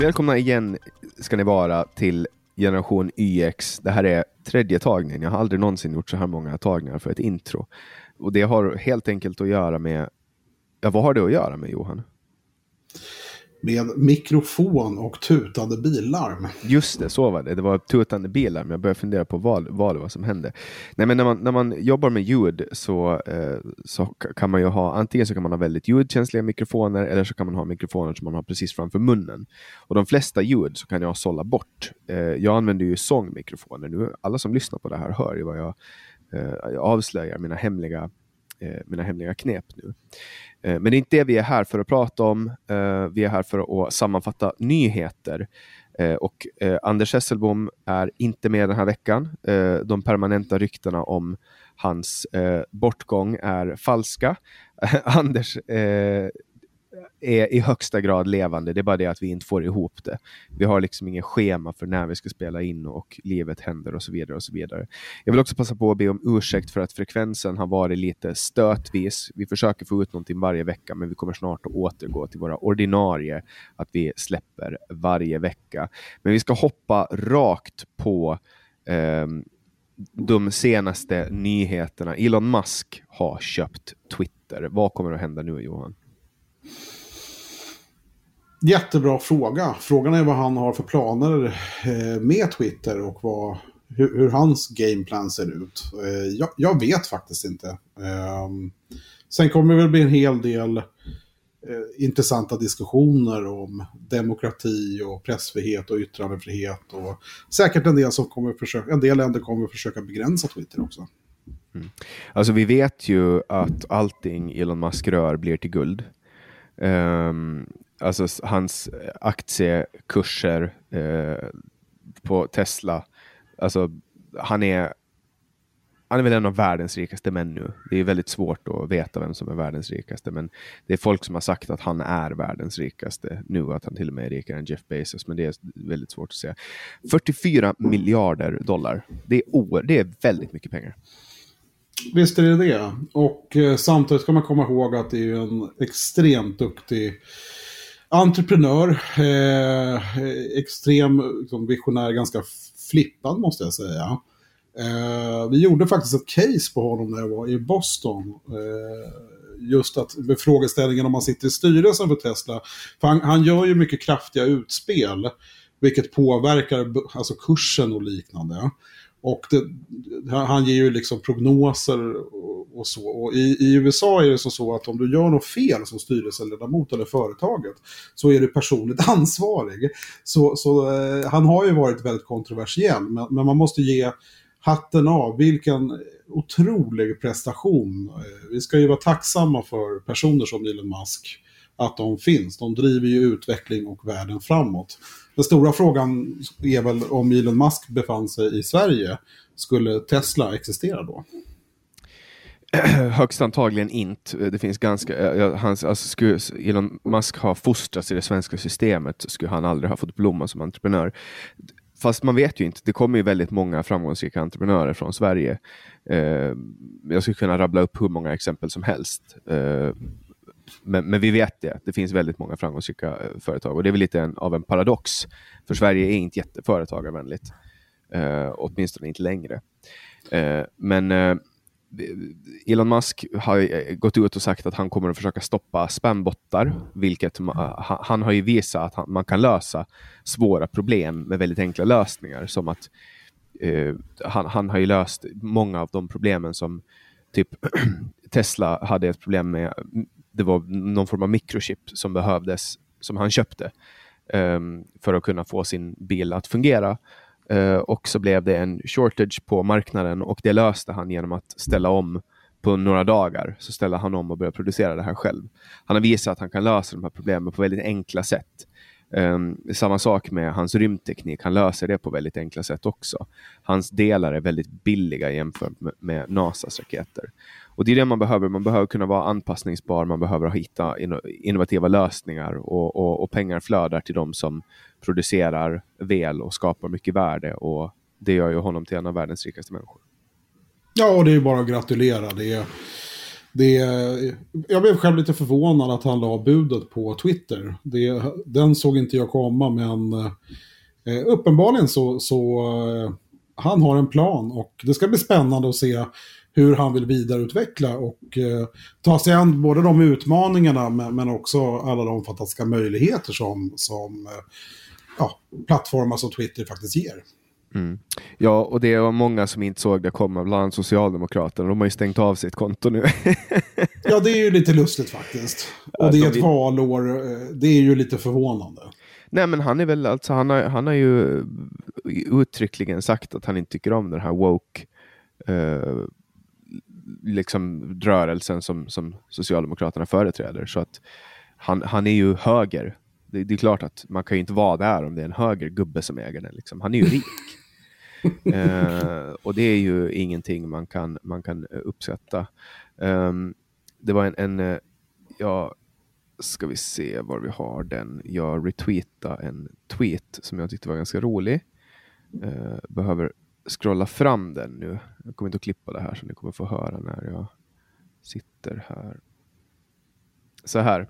Välkomna igen ska ni vara till generation YX. Det här är tredje tagningen. Jag har aldrig någonsin gjort så här många tagningar för ett intro. Och det har helt enkelt att göra med... Ja, vad har det att göra med Johan? Med mikrofon och tutande billarm. Just det, så var det. Det var tutande billarm. Jag började fundera på vad, vad det var som hände. Nej, men när, man, när man jobbar med ljud så, eh, så kan man ju ha antingen så kan man ha väldigt ljudkänsliga mikrofoner eller så kan man ha mikrofoner som man har precis framför munnen. Och de flesta ljud så kan jag sålla bort. Eh, jag använder ju sångmikrofoner nu. Alla som lyssnar på det här hör ju vad jag, eh, jag avslöjar, mina hemliga, Eh, mina hemliga knep nu. Eh, men det är inte det vi är här för att prata om. Eh, vi är här för att sammanfatta nyheter. Eh, och eh, Anders Hesselbom är inte med den här veckan. Eh, de permanenta ryktena om hans bortgång är falska. Anders är i högsta grad levande. Det är bara det att vi inte får ihop det. Vi har liksom ingen schema för när vi ska spela in och livet händer och så vidare. och så vidare. Jag vill också passa på att be om ursäkt för att frekvensen har varit lite stötvis. Vi försöker få ut någonting varje vecka, men vi kommer snart att återgå till våra ordinarie, att vi släpper varje vecka. Men vi ska hoppa rakt på eh, de senaste nyheterna. Elon Musk har köpt Twitter. Vad kommer att hända nu, Johan? Jättebra fråga. Frågan är vad han har för planer eh, med Twitter och vad, hur, hur hans gameplan ser ut. Eh, jag, jag, vet faktiskt inte. Ehm, sen kommer det väl bli en hel del eh, intressanta diskussioner om demokrati och pressfrihet och yttrandefrihet. Och säkert en del, som kommer försöka, en del länder kommer försöka begränsa Twitter också. Mm. Alltså vi vet ju att allting Elon Musk rör blir till guld. Um, alltså hans aktiekurser uh, på Tesla, alltså han är han är väl en av världens rikaste män nu. Det är väldigt svårt att veta vem som är världens rikaste, men det är folk som har sagt att han är världens rikaste nu, att han till och med är rikare än Jeff Bezos, men det är väldigt svårt att säga. 44 miljarder dollar. Det är, det är väldigt mycket pengar. Visst är det det. Och eh, samtidigt ska man komma ihåg att det är en extremt duktig entreprenör. Eh, extrem liksom, visionär, ganska flippad måste jag säga. Eh, vi gjorde faktiskt ett case på honom när jag var i Boston. Eh, just att med frågeställningen om man sitter i styrelsen för Tesla. För han, han gör ju mycket kraftiga utspel. Vilket påverkar alltså kursen och liknande. Och det, han ger ju liksom prognoser och, och så. Och i, i, USA är det så, så att om du gör något fel som styrelseledamot eller företaget så är du personligt ansvarig. Så, så eh, han har ju varit väldigt kontroversiell, men, men, man måste ge hatten av. Vilken otrolig prestation. Eh, vi ska ju vara tacksamma för personer som Elon Musk att de finns. De driver ju utveckling och världen framåt. Den stora frågan är väl om Elon Musk befann sig i Sverige, skulle Tesla existera då? Högst antagligen inte. Det finns ganska, eh, hans, alltså skulle Elon Musk ha fostrats i det svenska systemet skulle han aldrig ha fått blomma som entreprenör. Fast man vet ju inte. Det kommer ju väldigt många framgångsrika entreprenörer från Sverige. Eh, jag skulle kunna rabbla upp hur många exempel som helst. Eh, men, men, vi vet det. Det finns väldigt många framgångsrika eh, företag och det är väl lite en, av en paradox. För Sverige är inte jätteföretagarvänligt. Eh, åtminstone inte längre. Eh, men eh, Elon Musk har eh, gått ut och sagt att han kommer att försöka stoppa spambottar, vilket eh, han har ju visat att man kan lösa svåra problem med väldigt enkla lösningar, som att eh, han, han har ju löst många av de problemen som typ Tesla hade ett problem med det var någon form av mikrochip som behövdes, som han köpte um, för att kunna få sin bil att fungera. Uh, och så blev det en shortage på marknaden och det löste han genom att ställa om på några dagar. Så ställde han om och började producera det här själv. Han har visat att han kan lösa de här problemen på väldigt enkla sätt. Um, samma sak med hans rymdteknik. Han löser det på väldigt enkla sätt också. Hans delar är väldigt billiga jämfört med, med NASAs raketer. Och det är det man behöver. Man behöver kunna vara anpassningsbar, man behöver hitta innovativa lösningar och, och, och pengar flödar till de som producerar väl och skapar mycket värde. Och det gör ju honom till en av världens rikaste människor. Ja, och det är bara att gratulera. Det är, det, jag blev själv lite förvånad att han la budet på Twitter. Det, den såg inte jag komma, men eh, uppenbarligen så, så eh, han har en plan och det ska bli spännande att se hur han vill vidareutveckla och eh, ta sig an både de utmaningarna men, men också alla de fantastiska möjligheter som, som eh, ja, plattformar som Twitter faktiskt ger. Mm. Ja, och det var många som inte såg det komma, bland annat Socialdemokraterna. De har ju stängt av sitt konto nu. ja, det är ju lite lustigt faktiskt. Och alltså, det är ett valår. Eh, det är ju lite förvånande. Nej, men han är väl alltså, han har, han har ju uttryckligen sagt att han inte tycker om den här woke uh, liksom rörelsen som, som Socialdemokraterna företräder. Så att han, han är ju höger. Det, det, är klart att man kan ju inte vara där om det är en höger gubbe som äger den. Liksom. Han är ju rik. uh, och det är ju ingenting man kan, man kan uppsätta. Um, det var en, en uh, ja, ska vi se var vi har den. Jag retweetade en tweet som jag tyckte var ganska rolig. Uh, behöver scrolla fram den nu. Jag kommer inte att klippa det här så ni kommer få höra när jag sitter här. Så här.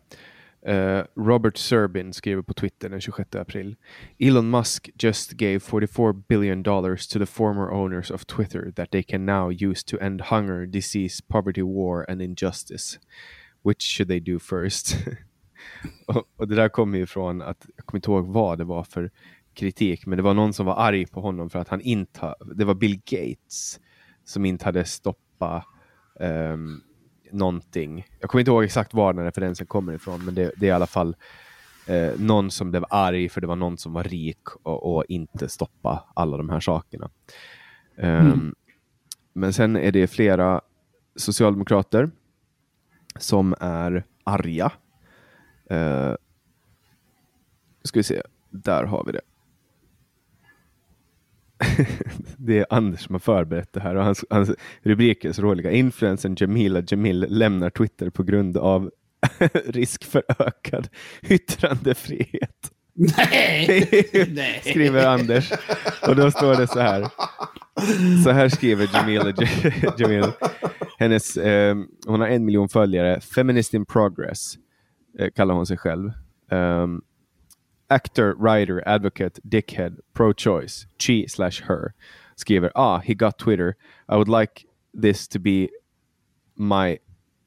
Uh, Robert Serbin skriver på Twitter den 26 april. Elon Musk just gave 44 billion dollars to the former owners of Twitter that they can now use to end hunger, disease, poverty, war and injustice. Which should they do first? och, och, det där kommer ju från att, jag kommer inte ihåg vad det var för kritik, men det var någon som var arg på honom för att han inte, det var Bill Gates som inte hade stoppat um, någonting. Jag kommer inte ihåg exakt var den referensen kommer ifrån, men det, det är i alla fall eh, någon som blev arg för det var någon som var rik och, och inte stoppa alla de här sakerna. Um, mm. Men sen är det flera socialdemokrater som är arga. Uh, ska vi se, där har vi det. det är Anders som har förberett det här och hans, hans rubriker är så roliga. Influencern Jamila Jamil lämnar Twitter på grund av risk för ökad yttrandefrihet. Nej! skriver Anders. Och då står det så här. Så här skriver Jamila Jamil. Hennes, eh, hon har en miljon följare. Feminist in progress eh, kallar hon sig själv. Um, actor, writer, advocate, dickhead, pro-choice, she slash her skriver ah, he got Twitter. I would like this to be my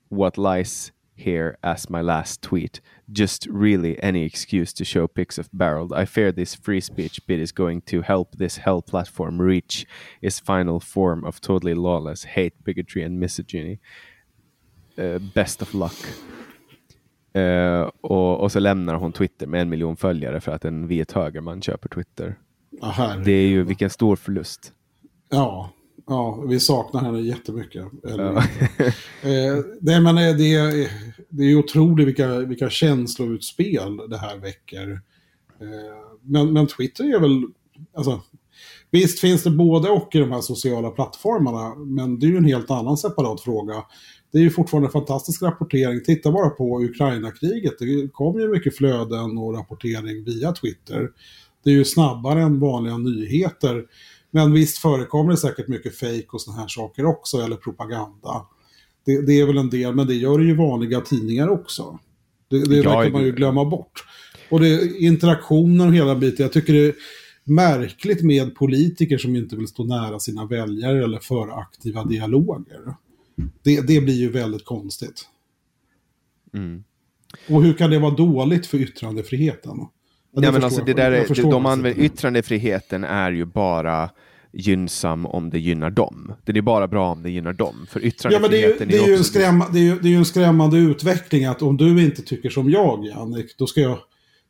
what lies here as my last tweet. Just really any excuse to show pics of Barreled. I fear this free speech bit is going to help this hell platform reach its final form of totally lawless hate, bigotry, and misogyny. Uh, best of luck. Uh, och, och, så lämnar hon Twitter med en miljon följare för att en vit högerman köper Twitter. Aha, det är ju vilken stor förlust. Ja, ja vi saknar henne jättemycket. Eller, ja. eh, det, men det, är, det är otroligt vilka, vilka känsloutspel det här väcker. Eh, men, men Twitter är väl, alltså, visst finns det både och i de här sociala plattformarna, men det är ju en helt annan separat fråga det är ju fortfarande fantastisk rapportering. Titta bara på Ukraina-kriget. Det kom ju mycket flöden och rapportering via Twitter. Det är ju snabbare än vanliga nyheter. Men visst förekommer det säkert mycket fake och sådana här saker också, eller propaganda. Det, det, är väl en del, men det gör ju vanliga tidningar också. Det, det verkar man ju glömma bort. Och det, interaktionen och hela biten, jag tycker det är märkligt med politiker som inte vill stå nära sina väljare eller föra aktiva dialoger. Det, det blir ju väldigt konstigt. Mm. Och hur kan det vara dåligt för yttrandefriheten? Ja, ja men alltså det där är, de använder, yttrandefriheten är ju bara gynnsam om det gynnar dem. Den är bara bra om det gynnar dem. För yttrandefriheten ja, men det är, ju, det är, ju en skrämma, det, är ju, det är ju en skrämmande utveckling att om du inte tycker som jag, Jannik, då ska jag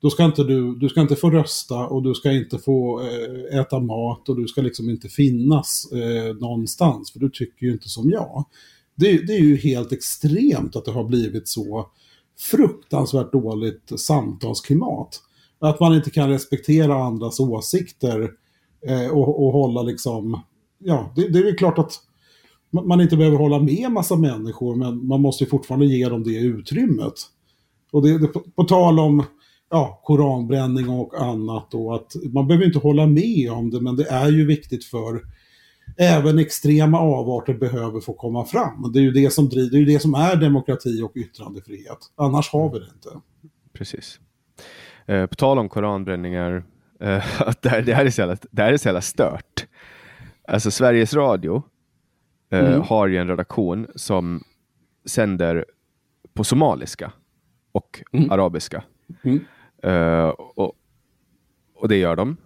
då ska inte du, du ska inte få rösta och du ska inte få eh, äta mat och du ska liksom inte finnas eh, någonstans för du tycker ju inte som jag det, det är ju helt extremt att det har blivit så fruktansvärt dåligt samtalsklimat. Att man inte kan respektera andras åsikter eh, och, och hålla liksom, ja, det, det är ju klart att man inte behöver hålla med massa människor, men man måste ju fortfarande ge dem det utrymmet. Och det, det på, på, tal om ja, koranbränning och annat, och att man behöver inte hålla med om det, men det är ju viktigt för även extrema avarter behöver få komma fram. Det är ju det som, driver, det är, det som är demokrati och yttrandefrihet. Annars har vi det inte. Precis. Eh, på tal om koranbränningar, eh, det, här, det, här är så jävla, det här är så jävla stört. Alltså Sveriges Radio eh, mm. har ju en redaktion som sänder på somaliska och mm. arabiska. Mm. Uh, och, och det gör de.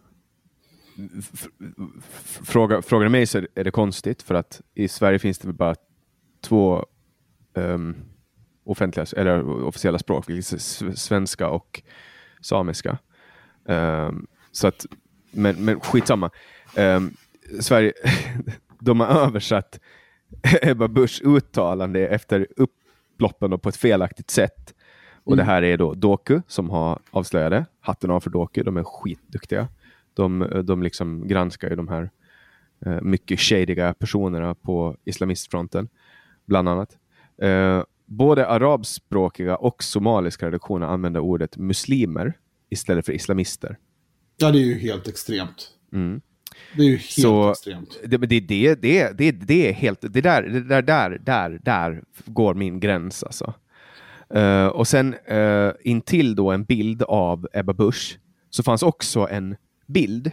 Fråga, frågar mig så är det konstigt för att i Sverige finns det bara två um, offentliga, eller officiella språk, svenska och samiska. Um, så att, men, men skitsamma. Um, Sverige, de har översatt Ebba Buschs uttalande efter upploppen på ett felaktigt sätt. Och mm. det här är då Doku som har avslöjat det. Hatten av för Doku, de är skitduktiga. De, de liksom granskar ju de här eh, mycket shadiga personerna på islamistfronten, bland annat. Eh, både arabspråkiga och somaliska redaktioner använder ordet muslimer istället för islamister. Ja, det är ju helt extremt. Mm. Det är ju helt så, extremt. Det, det, det, det, det, det är helt... Det där, det där, där, där, där går min gräns alltså. Uh, och sen uh, intill då en bild av Ebba Busch så fanns också en bild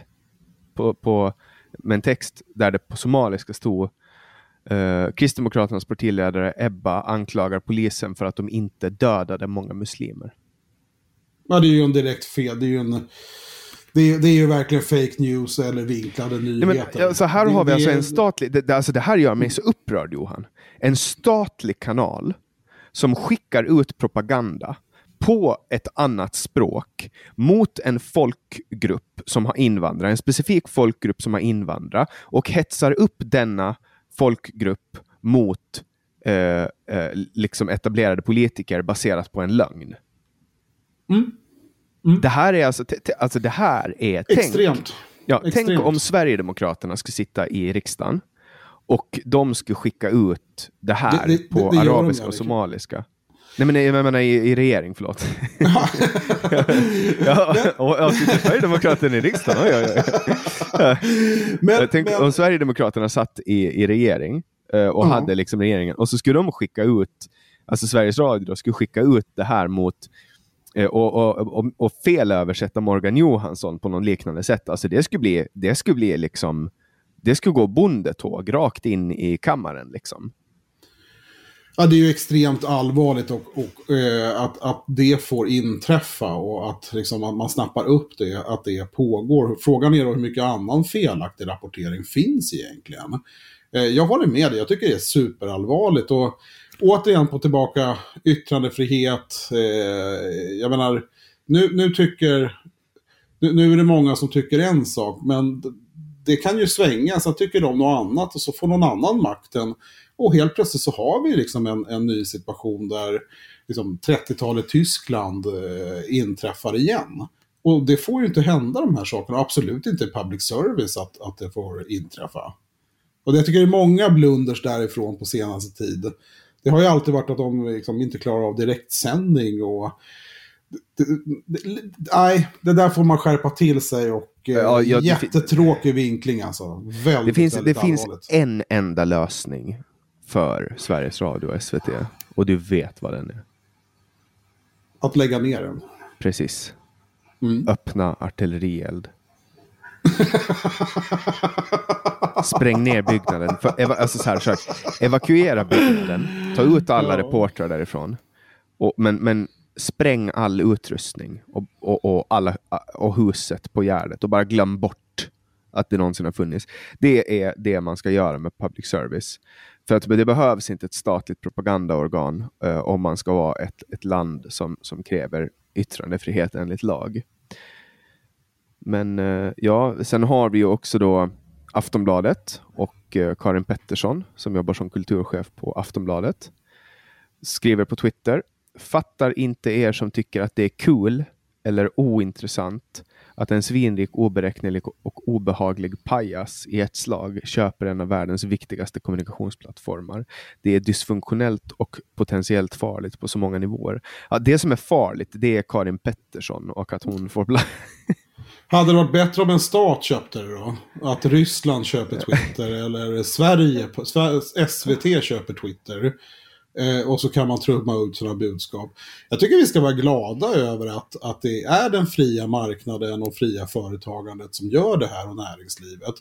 på, på, med en text där det på somaliska stod uh, Kristdemokraternas partiledare Ebba anklagar polisen för att de inte dödade många muslimer. Ja, det är ju en direkt fel. Det är ju en det, det, är ju verkligen fake news eller vinklade nyheter. Nej, men, alltså här har vi alltså en statlig... Det, alltså det här gör mig så upprörd Johan. En statlig kanal som skickar ut propaganda på ett annat språk mot en folkgrupp som har invandrat, en specifik folkgrupp som har invandrat och hetsar upp denna folkgrupp mot eh, eh, liksom etablerade politiker baserat på en lögn. Mm. Mm. Det här är alltså, alltså det här är... Extremt. Tänk, ja, Extremt. tänk om Sverigedemokraterna skulle sitta i riksdagen och de skulle skicka ut det här det, det, på det, arabiska de, och somaliska. Nej men jag menar i, i regering, förlåt. ja, och, och sitter Sverigedemokraterna i riksdagen? Oj, oj, oj. men, Tänk men... om Sverigedemokraterna satt i, i regering uh, och uh -huh. hade liksom regeringen och så skulle de skicka ut, alltså Sveriges Radio då, skulle skicka ut det här mot Eh, och, och, och, och felöversätta Morgan Johansson på något liknande sätt. Alltså det skulle bli, det skulle bli liksom, det skulle gå bondetåg rakt in i kammaren liksom. Ja, det är ju extremt allvarligt och, och eh, att, att det får inträffa och att, liksom, att man snappar upp det, att det pågår. Frågan är då hur mycket annan felaktig rapportering finns egentligen. Eh, jag håller med dig, jag tycker det är superallvarligt. Och återigen på tillbaka yttrandefrihet. Eh, jag menar, nu, nu tycker... Nu, nu, är det många som tycker en sak, men det kan ju svänga. sen tycker de något annat och så får någon annan makten. Och helt plötsligt så har vi liksom en, en ny situation där liksom 30-talet Tyskland eh, inträffar igen. Och det får ju inte hända de här sakerna, absolut inte i public service att, att det får inträffa. Och jag tycker det är många blunders därifrån på senaste tid. Det har ju alltid varit att de liksom inte klarar av direktsändning och... Nej, det, där får man skärpa till sig och ja, ja, jättetråkig vinkling alltså. Väldigt, det finns, väldigt det finns en enda lösning för Sveriges Radio och SVT och du vet vad den är. Att lägga ner den. Precis. Mm. Öppna artillerield. Spräng ner byggnaden. För, alltså så här, så här, evakuera byggnaden. Ta ut alla reportrar därifrån. Och, men, men spräng all utrustning och, och, och, alla, och huset på Gärdet och bara glöm bort att det någonsin har funnits. Det är det man ska göra med public service. För att det behövs inte ett statligt propagandaorgan uh, om man ska vara ett, ett land som, som kräver yttrandefrihet enligt lag. Men uh, ja, sen har vi ju också då Aftonbladet och uh, Karin Pettersson som jobbar som kulturchef på Aftonbladet skriver på Twitter. Fattar inte er som tycker att det är cool eller ointressant att en svinrik, oberäknelig och obehaglig pajas i ett slag köper en av världens viktigaste kommunikationsplattformar. Det är dysfunktionellt och potentiellt farligt på så många nivåer. Ja, det som är farligt, det är Karin Pettersson och att hon får Hade det varit bättre om en stat köpte det då? Att Ryssland köper Twitter eller Sverige, SVT köper Twitter. Eh, och så kan man trumma ut sina budskap. Jag tycker vi ska vara glada över att, att det är den fria marknaden och fria företagandet som gör det här och näringslivet.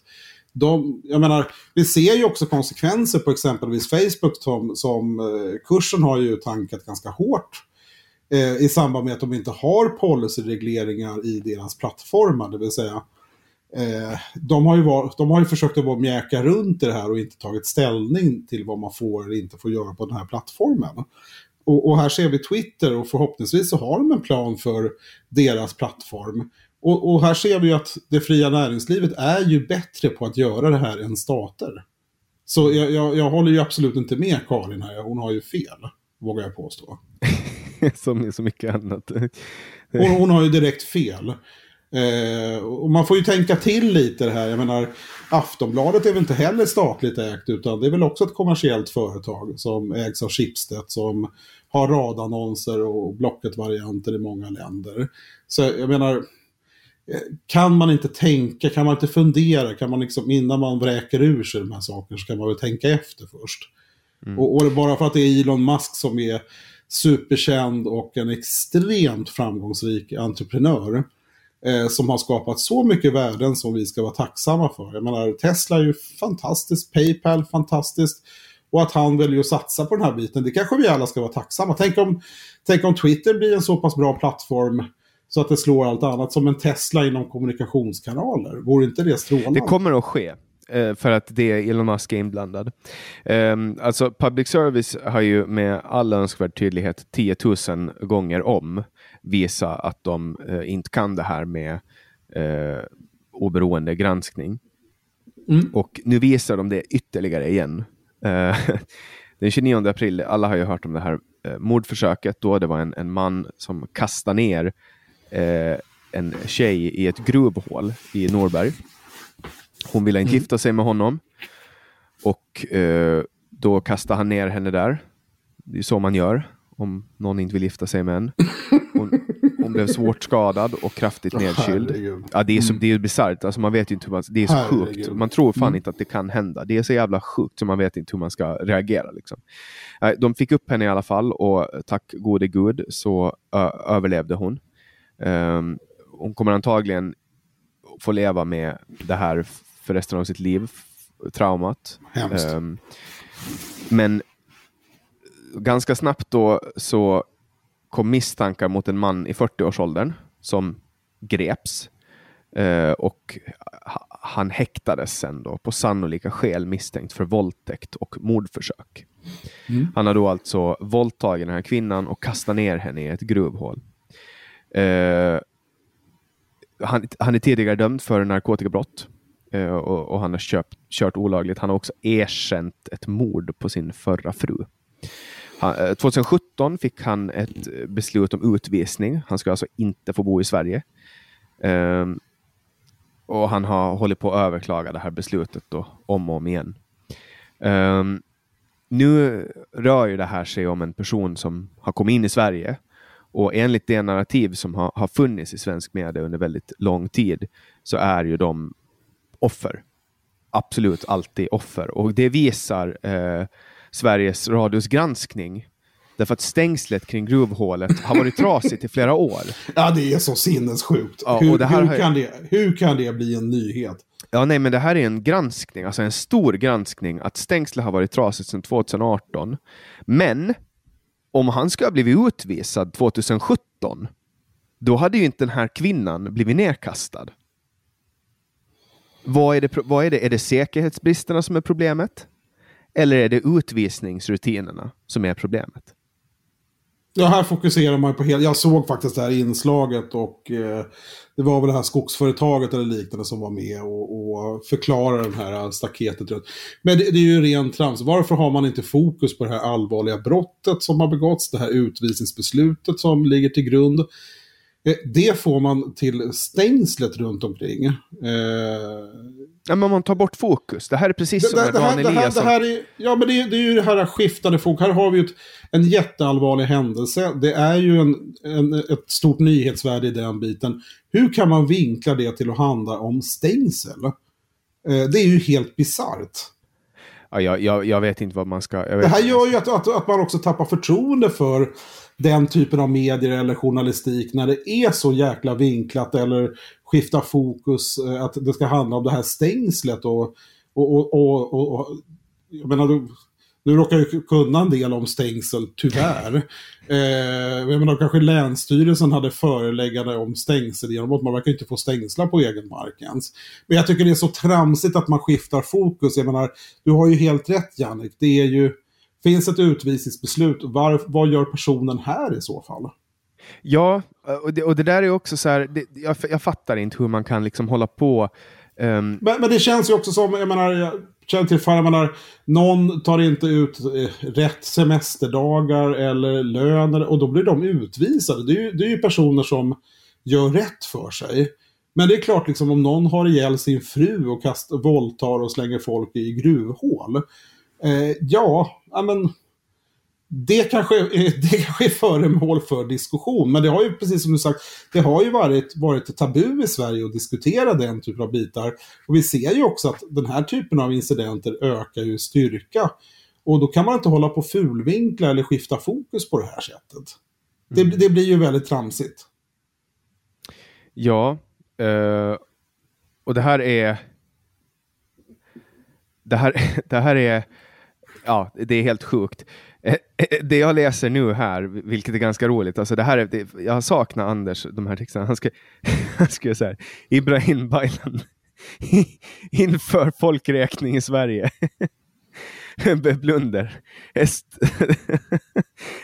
De, jag menar, vi ser ju också konsekvenser på exempelvis Facebook som, som eh, kursen har ju tankat ganska hårt eh, i samband med att de inte har policyregleringar i deras plattformar. Det vill säga, eh, de, har ju var, de har ju försökt att mjäka runt det här och inte tagit ställning till vad man får eller inte får göra på den här plattformen. Och, och, här ser vi Twitter och förhoppningsvis så har de en plan för deras plattform. Och, och, här ser vi att det fria näringslivet är ju bättre på att göra det här än stater. Så jag, jag, jag håller ju absolut inte med Karin här, hon har ju fel, vågar jag påstå. Som i så mycket annat. hon, hon har ju direkt fel. Eh, och man får ju tänka till lite det här. Jag menar, Aftonbladet är väl inte heller statligt ägt utan det är väl också ett kommersiellt företag som ägs av Schibsted som har radannonser och Blocket-varianter i många länder. Så jag menar, eh, kan man inte tänka, kan man inte fundera, kan man liksom innan man vräker ur sig de här sakerna så kan man väl tänka efter först. Mm. Och, och bara för att det är Elon Musk som är superkänd och en extremt framgångsrik entreprenör eh, som har skapat så mycket värden som vi ska vara tacksamma för. Jag menar, Tesla är ju fantastiskt, Paypal fantastiskt. Och att han väljer att satsa på den här biten, det kanske vi alla ska vara tacksamma. Tänk om, tänk om Twitter blir en så pass bra plattform så att det slår allt annat som en Tesla inom kommunikationskanaler. Vore inte det strålande? Det kommer att ske eh, för att det är Elon Musk är inblandad. Um, alltså public service har ju med all önskvärd tydlighet 10 000 gånger om visa att de uh, inte kan det här med uh, oberoende granskning. Mm. Och nu visar de det ytterligare igen. Uh, den 29 april, alla har ju hört om det här mordförsöket då det var en, en man som kastade ner en tjej i ett gruvhål i Norberg. Hon ville inte mm. gifta sig med honom. Och då kastade han ner henne där. Det är så man gör om någon inte vill gifta sig med en. Hon, hon blev svårt skadad och kraftigt nedkyld. Ja, det är, så, mm. det är bisarrt, alltså man vet inte hur man, det är så sjukt. Man tror fan mm. inte att det kan hända. Det är så jävla sjukt så man vet inte hur man ska reagera. Liksom. De fick upp henne i alla fall och tack gode gud så överlevde hon. Um, hon kommer antagligen få leva med det här för resten av sitt liv, traumat. Um, men ganska snabbt då så kom misstankar mot en man i 40-årsåldern som greps eh, och han häktades sen då på sannolika skäl misstänkt för våldtäkt och mordförsök. Mm. Han har då alltså våldtagit den här kvinnan och kastat ner henne i ett gruvhål. Eh, han, han, är tidigare dömd för narkotikabrott eh, och, och, han har köpt, kört olagligt. Han har också erkänt ett mord på sin förra fru. 2017 eh, fick han ett eh, beslut om utvisning. Han ska alltså inte få bo i Sverige. Um, och han har hållit på att överklaga det här beslutet då, om och om igen. Um, nu rör ju det här sig om en person som har kommit in i Sverige och enligt det narrativ som har, har funnits i svensk media under väldigt lång tid så är ju de offer. Absolut alltid offer. Och det visar eh, Sveriges Radios granskning. Därför att stängslet kring gruvhålet har varit trasigt i flera år. Ja, det är så sinnessjukt. Ja, hur, hur, har... kan det, hur kan det bli en nyhet? Ja, nej, men det här är en granskning, alltså en stor granskning, att stängslet har varit trasigt sedan 2018. Men om han ska ha blivit utvisad 2017, då hade ju inte den här kvinnan blivit nedkastad. Vad är det, vad är det? Är det säkerhetsbristerna som är problemet? Eller är det utvisningsrutinerna som är problemet? Ja, här fokuserar man på helt... Jag såg faktiskt det här inslaget och eh, det var väl det här skogsföretaget eller liknande som var med och, och förklarade det här staketet. Men det, det, är ju rent trams. Varför har man inte fokus på det här allvarliga brottet som har begåtts, det här utvisningsbeslutet som ligger till grund? Eh, det får man till stängslet runt omkring. Eh, Ja, men man tar bort fokus. Det här är precis som det, det, här, Dan det, här, det Eliasson. här är, ja, men det, det är ju det här skiftande fokus. Här har vi ett, en jätteallvarlig händelse. Det är ju en, en, ett stort nyhetsvärde i den biten. Hur kan man vinkla det till att handla om stängsel? Eh, det är ju helt bisarrt. Ja, jag, jag, jag vet inte vad man ska... Det här gör ju att, att, att man också tappar förtroende för den typen av medier eller journalistik när det är så jäkla vinklat eller skiftar fokus, eh, att det ska handla om det här stängslet och, och, och, och, och, jag menar, du, nu råkar jag ju kunna en del om stängsel, tyvärr. Eh, jag menar, kanske Länsstyrelsen hade föreläggande om stängsel genom att man verkar inte få stängsla på egen mark ens. Men jag tycker det är så tramsigt att man skiftar fokus. Jag menar, du har ju helt rätt Jannik. Det är ju, finns ett utvisningsbeslut. Var, vad gör personen här i så fall? Ja, och det, och det där är också så här, det, jag, jag fattar inte hur man kan liksom hålla på. Um... Men, men det känns ju också som, jag menar, jag känner till fall, jag menar, någon tar inte ut eh, rätt semesterdagar eller lön och då blir de utvisade. Det är, ju, det är ju personer som gör rätt för sig. Men det är klart, liksom, om någon har ihjäl sin fru och kast, våldtar och slänger folk i gruvhål. Eh, ja, ja, men det kanske, det kanske är föremål för diskussion. Men det har ju, precis som du sagt, det har ju varit, varit ett tabu i Sverige att diskutera den typen av bitar. Och vi ser ju också att den här typen av incidenter ökar ju styrka. Och då kan man inte hålla på fulvinkla eller skifta fokus på det här sättet. Det, det blir ju väldigt tramsigt. Ja, eh, och det här är... Det här, det här är... Ja, det är helt sjukt. Det jag läser nu här, vilket är ganska roligt, alltså det här är, det, jag saknar Anders, de här texterna. Han skrev han ska säga Ibrahim Baylan inför folkräkning i Sverige. Blunder.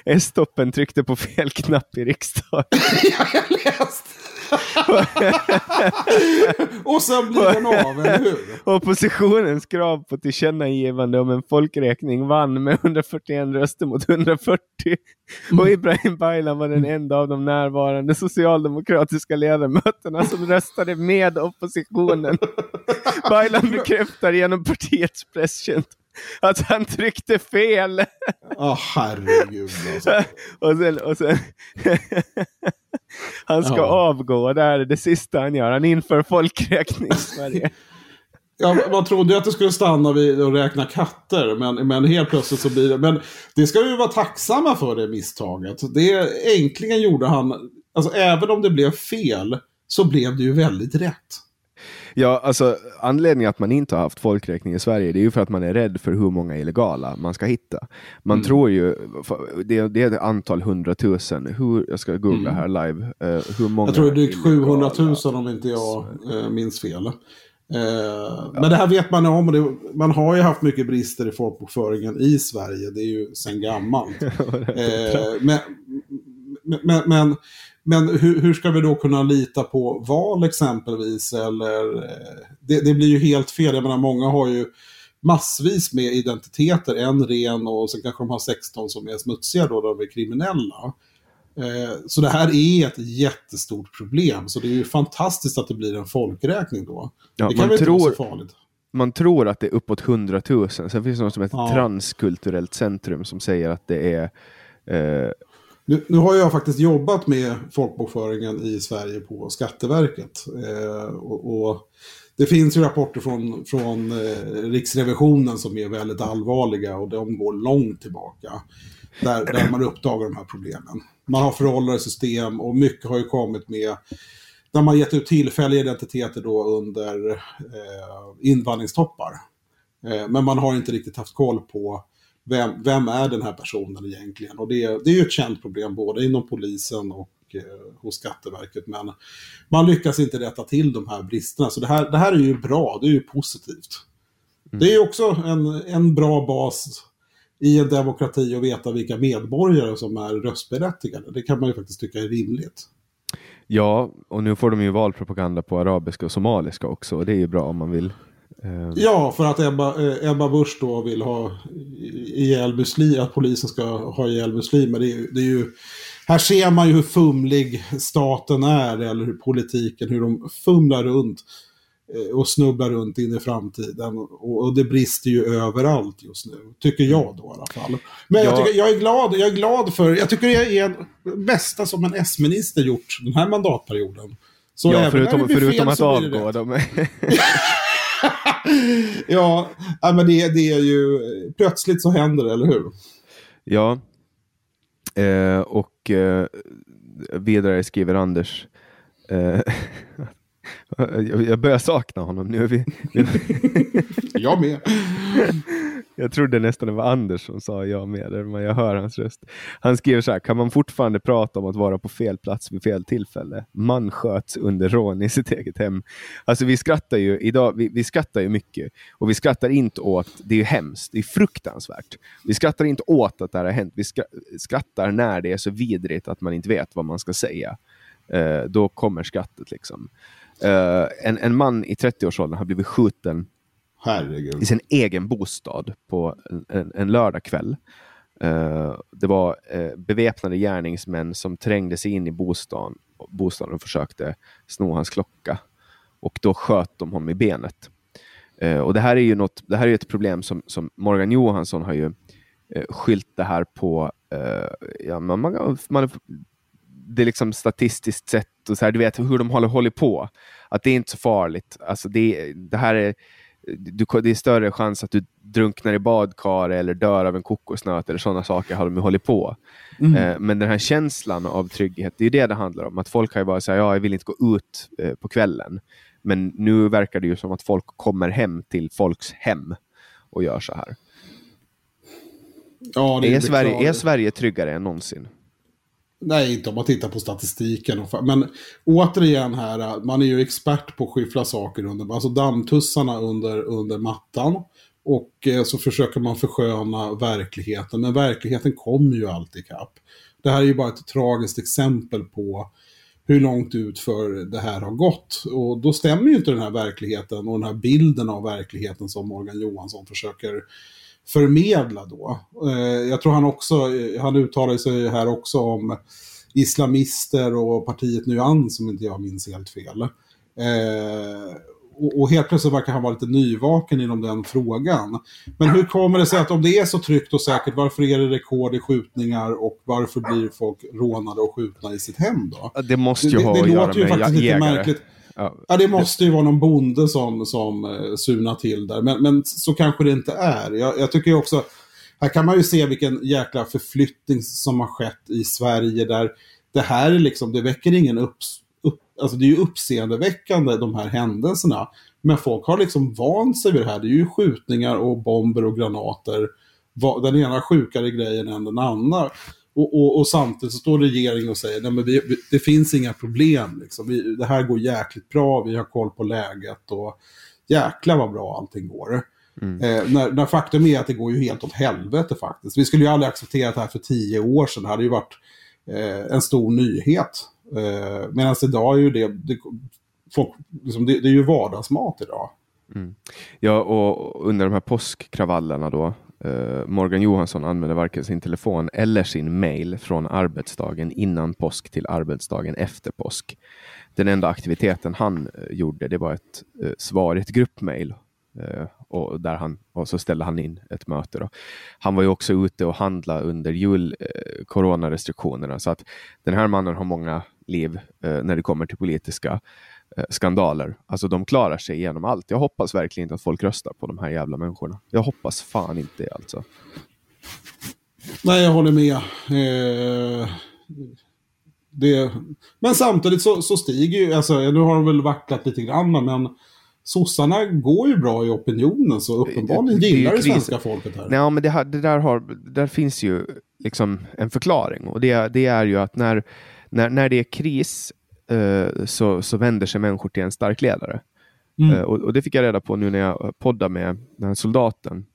S-toppen tryckte på fel knapp i riksdagen. Ja, jag läste! och sen blir den av, eller hur? Oppositionens krav på tillkännagivande om en folkräkning vann med 141 röster mot 140. Och Ibrahim Baylan var den enda av de närvarande socialdemokratiska ledamöterna som röstade med oppositionen. Baylan bekräftar genom partiets presstjänst att han tryckte fel. Ja, herregud alltså. och sen, och sen han ska Ja. avgå, det här är det sista han gör. Han inför folkräkning i Sverige. Ja, man trodde ju att det skulle stanna vid att räkna katter, men, men helt plötsligt så blir det... Men det ska vi vara tacksamma för det misstaget. Det äntligen gjorde han... Alltså även om det blev fel, så blev det ju väldigt rätt. Ja, alltså anledningen att man inte har haft folkräkning i Sverige det är ju för att man är rädd för hur många illegala man ska hitta. Man Mm. tror ju, det, det är ett antal hundratusen, hur, jag ska googla Mm. här live, eh, hur många Jag tror det är drygt 700 000 illegala- om inte jag eh, minns fel. Eh, Men det här vet man om och det, man har ju haft mycket brister i folkbokföringen i Sverige. Det är ju sedan gammalt. Men, men, men, men hur, hur ska vi då kunna lita på val exempelvis? Eller, eh, det, det blir ju helt fel. Jag menar, många har ju massvis med identiteter. En ren och sen kanske de har 16 som är smutsiga då, de är kriminella. Eh, Så det här är ett jättestort problem. Så det är ju fantastiskt att det blir en folkräkning då. Ja, det kan man, väl inte vara tror, så farligt. man tror att det är uppåt hundratusen, sen finns det något som heter Ja. transkulturellt centrum som säger att det är eh, nu, nu har jag faktiskt jobbat med folkbokföringen i Sverige på Skatteverket. Eh, och, och det finns ju rapporter från, från eh, Riksrevisionen som är väldigt allvarliga och de går långt tillbaka. Där, där man uppdagar de här problemen. Man har föråldrade system och mycket har ju kommit med där man gett ut tillfälliga identiteter då under eh, invandringstoppar. Eh, men man har inte riktigt haft koll på vem, vem är den här personen egentligen? Och det, det är ju ett känt problem både inom polisen och eh, hos Skatteverket. Men man lyckas inte rätta till de här bristerna. Så det här, det här är ju bra, det är ju positivt. Det är ju också en, en bra bas i en demokrati att veta vilka medborgare som är röstberättigade. Det kan man ju faktiskt tycka är rimligt. Ja, och nu får de ju valpropaganda på arabiska och somaliska också, och det är ju bra om man vill. Eh, Ja, för att Ebba, eh, Ebba Busch då vill ha ihjäl muslim, att polisen ska ha ihjäl muslimer. Det är, det är ju, här ser man ju hur fumlig staten är, eller hur politiken, hur de fumlar runt eh, och snubblar runt in i framtiden. Och, det brister ju överallt just nu, tycker jag då i alla fall. Men jag, tycker, jag, är, glad, jag är glad för, jag tycker det är det bästa som en S-minister gjort den här mandatperioden. Så ja, förutom, förutom att avgå. De... ja, men det, det är ju, plötsligt så händer det, eller hur? Ja, eh, och eh, vidare skriver Anders eh, jag börjar sakna honom nu. Vi, jag med. Jag trodde nästan det var Anders som sa jag med, men jag hör hans röst. Han skriver så här, kan man fortfarande prata om att vara på fel plats vid fel tillfälle? Man sköts under rån i sitt eget hem. Alltså vi skrattar ju idag, vi, vi skrattar ju mycket och vi skrattar inte åt, det är ju hemskt, det är fruktansvärt. Vi skrattar inte åt att det här har hänt, vi skrattar när det är så vidrigt att man inte vet vad man ska säga. Uh, då kommer skrattet liksom. Uh, en, en man i 30-årsåldern har blivit skjuten Herregud. i sin egen bostad på en, en, en lördagkväll. Uh, det var uh, beväpnade gärningsmän som trängde sig in i bostaden, bostaden och försökte sno hans klocka. Och då sköt de honom i benet. Och Det här är ju något, det här är ett problem som, som Morgan Johansson har ju skylt det här på. ja, man, man, man, det liksom statistiskt sett, och så här, du vet hur de håller, håller på. Att det är inte så farligt. Alltså det, det här är du, det är större chans att du drunknar i badkar eller dör av en kokosnöt eller sådana saker har de hållit på. Mm. Eh, men den här känslan av trygghet, det är det det handlar om. Att folk har ju bara sagt ja, jag vill inte gå ut eh, på kvällen. Men nu verkar det ju som att folk kommer hem till folks hem och gör så här. Ja, är, är, Sverige, är Sverige tryggare än någonsin? Nej, inte om man tittar på statistiken. Men återigen här, man är ju expert på att skyffla saker under, alltså dammtussarna under, under mattan. Och eh, så försöker man försköna verkligheten, men verkligheten kommer ju alltid ikapp. Det här är ju bara ett tragiskt exempel på hur långt ut för det här har gått. Och då stämmer ju inte den här verkligheten och den här bilden av verkligheten som Morgan Johansson försöker förmedla då. Eh, jag tror han också, eh, han uttalar sig här också om islamister och partiet Nyans, om inte jag minns helt fel. Eh, och, helt plötsligt verkar han vara lite nyvaken inom den frågan. Men hur kommer det sig att om det är så tryggt och säkert, varför är det rekord i skjutningar och varför blir folk rånade och skjutna i sitt hem då? Det måste ju det, ha det, det att göra med jägare. Ja, ja, det måste ju vara någon bonde som, som eh, surnar till där. Men, men så kanske det inte är. Jag, jag tycker också, här kan man ju se vilken jäkla förflyttning som har skett i Sverige där det här är liksom, det väcker ingen upp, upp alltså det är ju uppseendeväckande de här händelserna. Men folk har liksom vant sig vid det här. Det är ju skjutningar och bomber och granater. Den ena sjukare grejen än den andra. Och, och, och, samtidigt så står regeringen och säger att vi, vi, det finns inga problem. Liksom. Vi, det här går jäkligt bra, vi har koll på läget och jäkla vad bra allting går. Mm. Eh, när, när, faktum är att det går ju helt åt helvete faktiskt. Vi skulle ju aldrig acceptera det här för tio år sedan. Det hade ju varit eh, en stor nyhet. Eh, Medan idag är ju det, det, folk, liksom, det, det är ju vardagsmat idag. Mm. Ja, och under de här påskkravallerna då, Uh, Morgan Johansson använde varken sin telefon eller sin mail från arbetsdagen innan påsk till arbetsdagen efter påsk. Den enda aktiviteten han uh, gjorde det var ett uh, svar i ett gruppmail och, där han, och så ställde han in ett möte. Då. Han var ju också ute och handlade under jul, coronarestriktionerna så att den här mannen har många liv när det kommer till politiska skandaler. Alltså de klarar sig igenom allt. Jag hoppas verkligen inte att folk röstar på de här jävla människorna. Jag hoppas fan inte det alltså. Nej, jag håller med. Eh, det, men samtidigt så, så stiger ju, alltså, nu har de väl vacklat lite grann, men sossarna går ju bra i opinionen, så uppenbarligen gillar det svenska folket här. Nej, men det, det där, har, där finns ju liksom en förklaring. Och det, det är ju att när, när, när det är kris Eh, så, så vänder sig människor till en stark ledare. Mm. Uh, och, och, Det fick jag reda på nu när jag poddade med den här soldaten,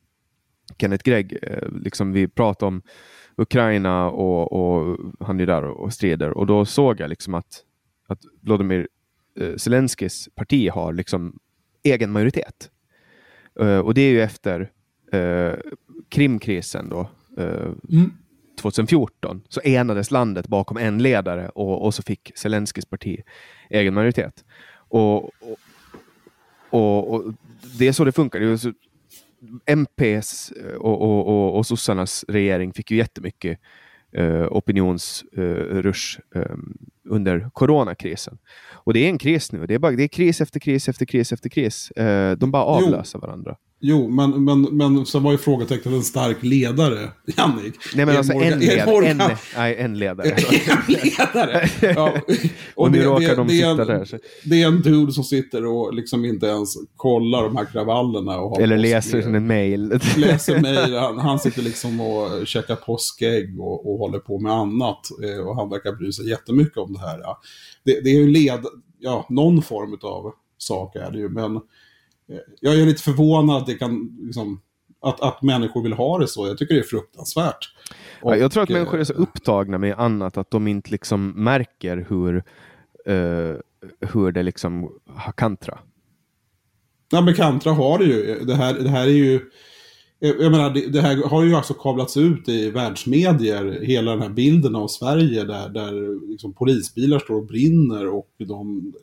Kenneth Gregg. Uh, liksom vi pratade om Ukraina och, och han är där och, strider. Och då såg jag liksom att, att Vladimir Zelenskyjs parti har liksom egen majoritet. och det är ju efter Krimkrisen då, mm. 2014 så enades landet bakom en ledare och, och så fick Zelenskyjs parti egen majoritet. Och, och, och, det är så det funkar. Det så, MPs och, och, och, och sossarnas regering fick ju jättemycket eh, opinionsrush eh, eh, under coronakrisen. Och det är en kris nu. Det är, bara, det är kris efter kris efter kris efter kris. Eh, de bara avlöser jo. varandra. Jo, men, men, men så var ju frågetecknet en stark ledare, Jannik. Nej, men alltså Morgan, en, led, en, nej, en ledare. en ledare! Ja. Och, och nu det, råkar det, de sitta en, där. Så. Det är en dude som sitter och liksom inte ens kollar de här kravallerna. Och Eller läser sin mail. Läser mail. Han, han sitter liksom och käkar påskägg och, och håller på med annat. Eh, och han verkar bry sig jättemycket om det här. Ja. Det, det är ju led, ja, någon form av sak är det ju, men jag är lite förvånad att, det kan, liksom, att, att människor vill ha det så. Jag tycker det är fruktansvärt. Och, ja, jag tror att människor är så eh, upptagna med annat att de inte liksom märker hur, uh, hur det liksom har kantra. Ja, men kantra har det ju. Det här, det här är ju... Jag menar, det, det, här har ju alltså kablats ut i världsmedier, hela den här bilden av Sverige där, där liksom polisbilar står och brinner och de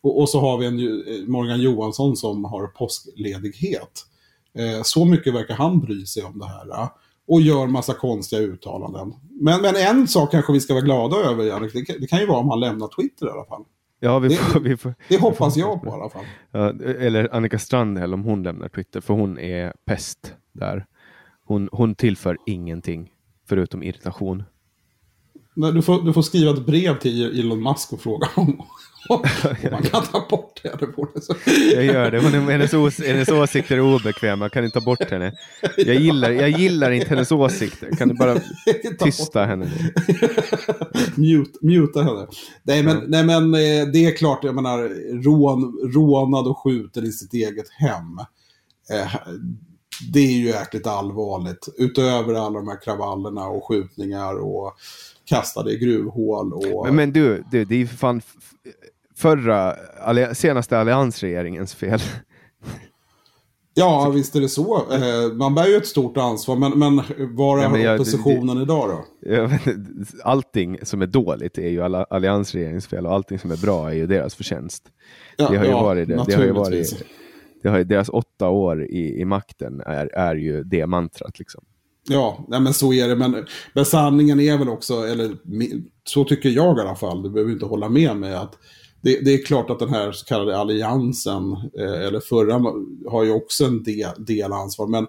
och, och, så har vi en Morgan Johansson som har påskledighet. Eh, så mycket verkar han bry sig om det här. Eh, och gör massa konstiga uttalanden. Men, men en sak kanske vi ska vara glada över, Jannik. Det, det kan ju vara om han lämnar Twitter i alla fall. Ja, vi får, det, vi får, det hoppas får, jag på i alla fall. Ja, eller Annika Strandhäll om hon lämnar Twitter, för hon är pest där. Hon, hon tillför ingenting förutom irritation. Du får, du får skriva ett brev till Elon Musk och fråga om, man kan ta bort henne. Jag gör det. Hon hennes, ås hennes åsikter är obekväma. Jag kan inte ta bort henne. Jag gillar, jag gillar inte hennes åsikter. Kan du bara tysta henne? Mute, muta henne. Nej men, nej, men eh, det är klart, jag menar, rån, rånad och skjuten i sitt eget hem. Eh, det är ju jäkligt allvarligt. Utöver alla de här kravallerna och skjutningar och kastade i gruvhål. Och... Men, men du, du, det är ju för fan förra, senaste alliansregeringens fel. Ja, visst är det så. Eh, man bär ju ett stort ansvar, men, men var är ja, men oppositionen det, idag då? allting som är dåligt är ju alliansregeringens fel och allting som är bra är ju deras förtjänst. Ja, det har ju ja, varit det. Det har ju varit, det har, deras åtta år i, i makten är, är ju det mantrat. Liksom. Ja, nej, men så är det. Men, men sanningen är väl också, eller så tycker jag i alla fall, du behöver inte hålla med mig, att det, det, är klart att den här så kallade alliansen, eh, eller förra, har ju också en del, del ansvar. Men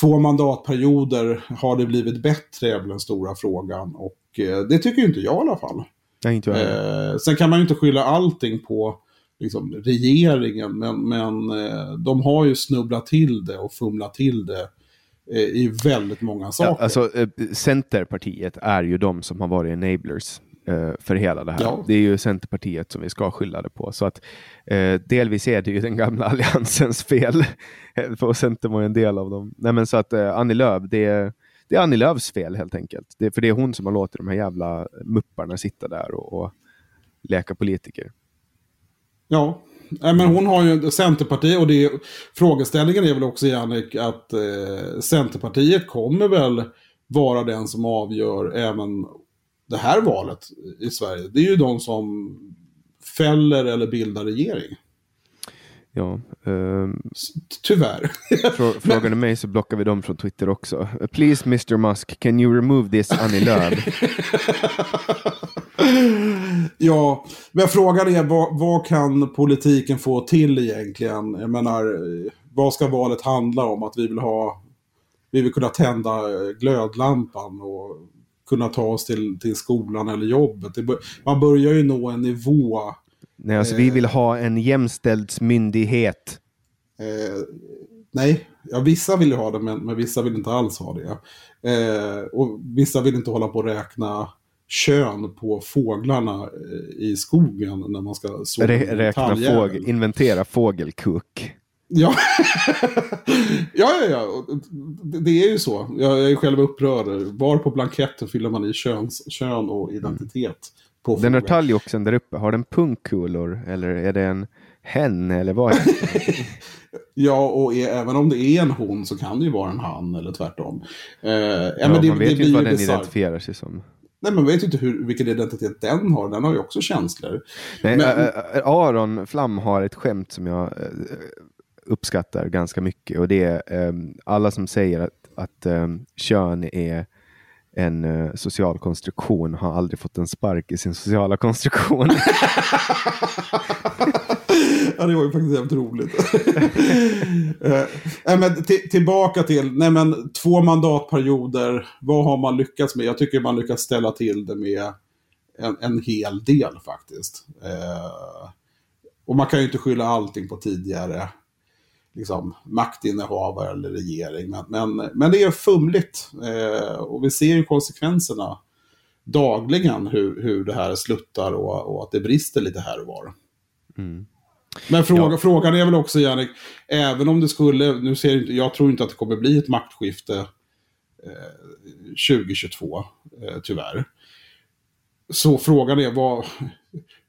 två mandatperioder, har det blivit bättre är väl den stora frågan. Och eh, det tycker inte jag i alla fall. Nej, inte jag. Eh, sen kan man ju inte skylla allting på liksom, regeringen, men, men eh, de har ju snubblat till det och fumlat till det i väldigt många saker. Ja, alltså, eh, Centerpartiet är ju de som har varit enablers eh, för hela det här. Ja. Det är ju Centerpartiet som vi ska skylla det på. Så att eh, delvis är det ju den gamla alliansens fel. för Centern var ju en del av dem. Nej, men så att eh, Annie Lööf, det är, det är Annie Lööfs fel helt enkelt. Det, för det är hon som har låtit de här jävla mupparna sitta där och, och leka politiker. Ja, men hon har ju Centerpartiet och det, frågeställningen är väl också Jannik att eh, Centerpartiet kommer väl vara den som avgör även det här valet i Sverige, det är ju de som fäller eller bildar regering. Ja. Um, Tyvärr. frågar du mig så blockar vi dem från Twitter också. Please Mr Musk, can you remove this Annie Lööf? ja, men frågan är vad, vad kan politiken få till egentligen? Jag menar, vad ska valet handla om? Att vi vill ha vi vill kunna tända glödlampan och kunna ta oss till, till skolan eller jobbet. man börjar ju nå en nivå. Nej, alltså eh, vi vill ha en jämställdhetsmyndighet. Eh, nej, ja, vissa vill ju ha det, men, men vissa vill inte alls ha det. Eh, och vissa vill inte hålla på att räkna kön på fåglarna eh, i skogen när man ska så Räkna fågel, inventera fågelkuk. Ja. ja, ja, ja. Det är ju så. Jag är själv upprörd. Var på blanketten fyller man i köns, kön och identitet. På den här talgoxen där uppe, har den punkkulor eller är det en hen eller vad är det? Ja, och är, även om det är en hon så kan det ju vara en han eller tvärtom. Eh, ja, Ja, men det, man vet det ju inte vad den bisarrt. identifierar sig som. Nej, man vet ju inte hur, vilken identitet den har. Den har ju också känslor. Nej, Men- ä- ä- Aron Flam har ett skämt som jag eh, uppskattar ganska mycket och det är alla som säger att, att kön är en eh, social konstruktion har aldrig fått en spark i sin sociala konstruktion. ja, det var ju faktiskt jävligt roligt. Eh, men tillbaka till, nej men två mandatperioder, vad har man lyckats med? Jag tycker man lyckats ställa till det med en, en hel del faktiskt. Eh, och man kan ju inte skylla allting på tidigare liksom, maktinnehavare eller regering. Men, men, men det är fumligt. Eh, och vi ser ju konsekvenserna dagligen hur, hur det här sluttar och, och att det brister lite här och var. Mm. Men fråga, Ja. frågan är väl också, Jannik, även om det skulle, nu ser jag inte, jag tror inte att det kommer bli ett maktskifte eh, 2022, eh, tyvärr. Så frågan är, vad,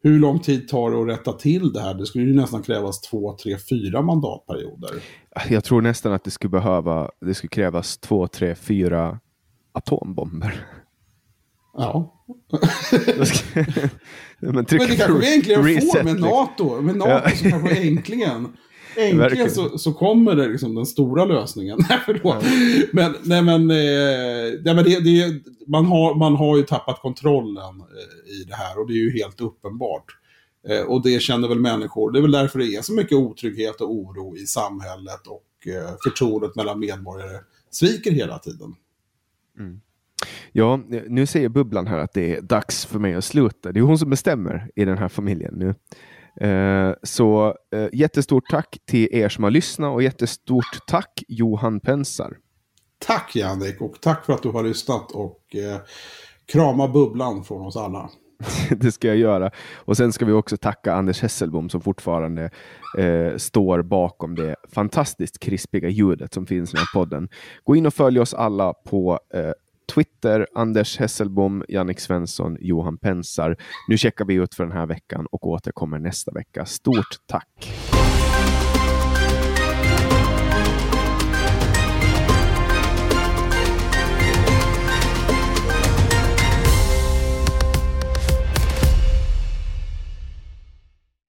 hur lång tid tar det att rätta till det här? Det skulle ju nästan krävas två, tre, fyra mandatperioder. Jag tror nästan att det skulle behöva, det skulle krävas två, tre, fyra atombomber. Ja. Men, Men det kanske vi äntligen får med liksom. NATO. Med NATO så kanske äntligen, äntligen så, så kommer det liksom den stora lösningen. Nej, förlåt. Men, nej, men, eh, nej, men det, det, man, har, man har ju tappat kontrollen eh, i det här och det är ju helt uppenbart. Eh, och det känner väl människor. Det är väl därför det är så mycket otrygghet och oro i samhället och förtroendet mellan medborgare sviker hela tiden. Ja, nu säger Bubblan här att det är dags för mig att sluta. Det är hon som bestämmer i den här familjen nu. Eh, så eh, jättestort tack till er som har lyssnat och jättestort tack Johan Pensar. Tack Jannik och tack för att du har lyssnat och eh, krama bubblan från oss alla. det ska jag göra. Och sen ska vi också tacka Anders Hesselbom som fortfarande eh, står bakom det fantastiskt krispiga ljudet som finns i den här podden. Gå in och följ oss alla på eh, Twitter, Anders Hesselbom, Jannik Svensson, Johan Pensar. Nu checkar vi ut för den här veckan och återkommer nästa vecka. Stort tack!